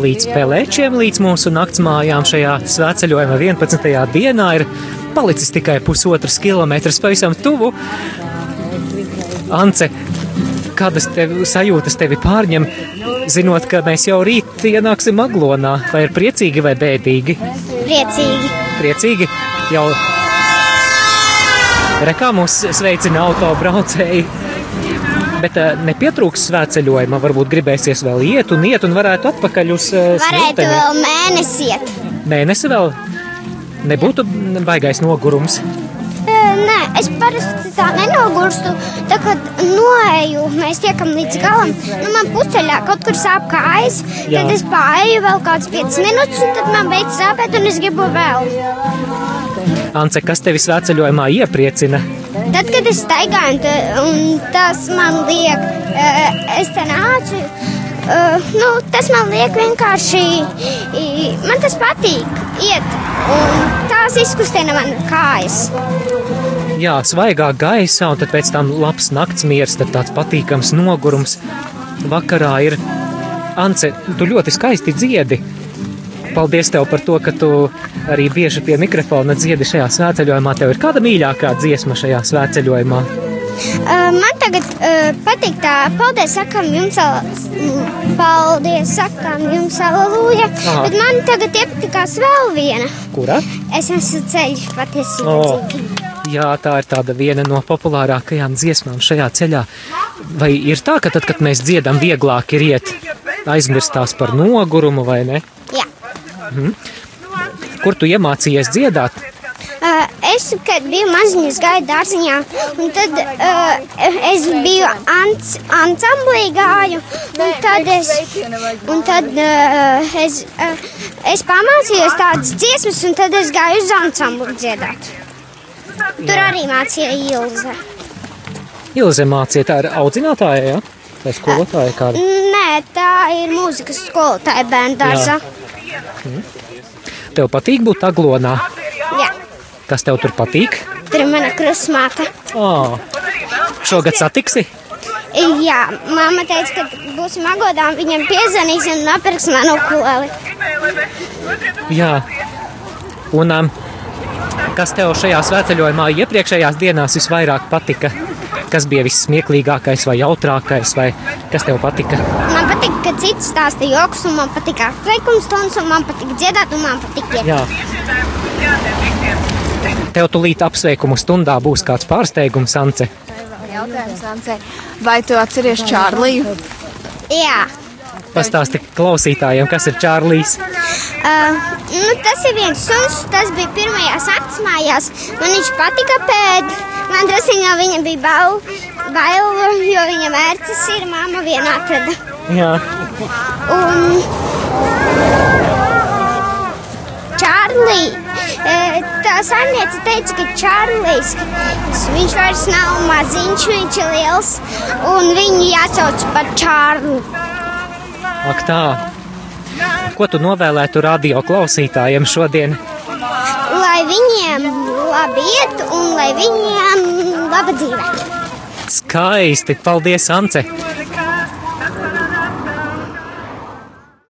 Līdz pelēčiem, līdz mūsu naktsmājām šajā svētceļojuma 11. dienā ir palicis tikai pusotrs kilometrs pavisam tuvu. Ance, kādas tev, sajūtas tevi pārņem, zinot, ka mēs jau rīt ienāksim Aglonā? Vai ir priecīgi vai bēdīgi? Priecīgi. Priecīgi jau rekā mūs sveicina autobraucēji. Bet uh, nepietrūks svētceļojuma, varbūt gribēsies vēl iet un iet un varētu atpakaļ uz uh, Varētu smilteni. vēl mēnesi iet. Mēnesi vēl nebūtu baigais nogurums. Nē, es parasti tā nenogurstu. Tā kā noeju, mēs tiekam līdz galam. Nu, man pusceļā kaut kur sāp kājas. Tad es pārēju vēl kādas 5 minūtes, un tad man beidzas sāpēt, un es gribu vēl. Ance, kas tevi svētceļojumā iepriecina? Tad, kad es staigāju, un, ta- un tas man liek, e, es te nācu. Uh, nu, tas man liek vienkārši, man tas patīk, iet, tās izkustina man kājas. Jā, svaigā gaisā, un pēc tam labs nakts miers, tad tāds patīkams nogurums. Vakarā ir Ance, tu ļoti skaisti dziedi. Paldies tev par to, ka tu arī bieži pie mikrofona dziedi šajā svētceļojumā. Tev ir kāda mīļākā dziesma šajā svētceļojumā? Man tagad uh, patīk tā, paldies, sakām jums, al- paldies, sakām jums, aleluja. Bet man tagad iepatikās vēl viena. Kurā? Es esmu ceļš patiesībā. O. dzīvi. Jā, tā ir tāda viena no populārākajām dziesmām šajā ceļā. Vai ir tā, ka tad, kad mēs dziedam, vieglāk ir iet aizmirstās par nogurumu vai ne? Jā. Kur tu iemācījies dziedāt? Uh, es, kad biju maziņš, gāju dārziņā, un tad uh, es biju ants, ansamblī gāju, un tad es, un tad, uh, es, uh, es pamācījos tādas dziesmas, un tad es gāju uz ansambli dziedāt. Tur arī mācīja Ilze. Ilze mācīja, tā ir audzinātāja, ja? Vai skolotāja kāda? Nē, tā ir mūzikas skolotāja bērnu dārzā. Tev patīk būt aglonā? Jā. Kas tev tur patīk? Tur ir mana krustmāte. Oh. Šogad satiksi? Jā, mamma teica, ka būsim agodā, un viņam piezvanīs un nopirks manu ukuleli. Jā. Un um, kas tev šajā svētceļojumā iepriekšējās dienās visvairāk patika? Kas bija vissmieklīgākais vai jautrākais, vai kas tev patika? Man patīk, ka citi stāsta joks, un man patīk apsveikums stundas, un man patīk dziedāt, un man patīk iet. Jā. Tev tulīt apsveikumu stundā būs kāds pārsteigums, Ance. Jautājums, Ancē, vai tu atceries Čārliju? Jā. Pastāsti klausītājiem, kas ir Čārlijs. Uh, nu, tas ir viens suns, tas bija pirmajās naktas mājās. Man viņš patika pēd. Man druskuļi no viņa bija bail, bail, jo viņa mērķis ir mamma vienā atrada. Jā. Un Čārlī, e, tā saimniece teica, ka Čārlis, viņš vairs nav maziņš, viņš ir liels, un viņu jāsauc par Čārli. Ak tā. Ko tu novēlētu radio klausītājiem šodien? Lai viņiem labi iet un lai viņiem laba dzīve. Skaisti! Paldies, Ance!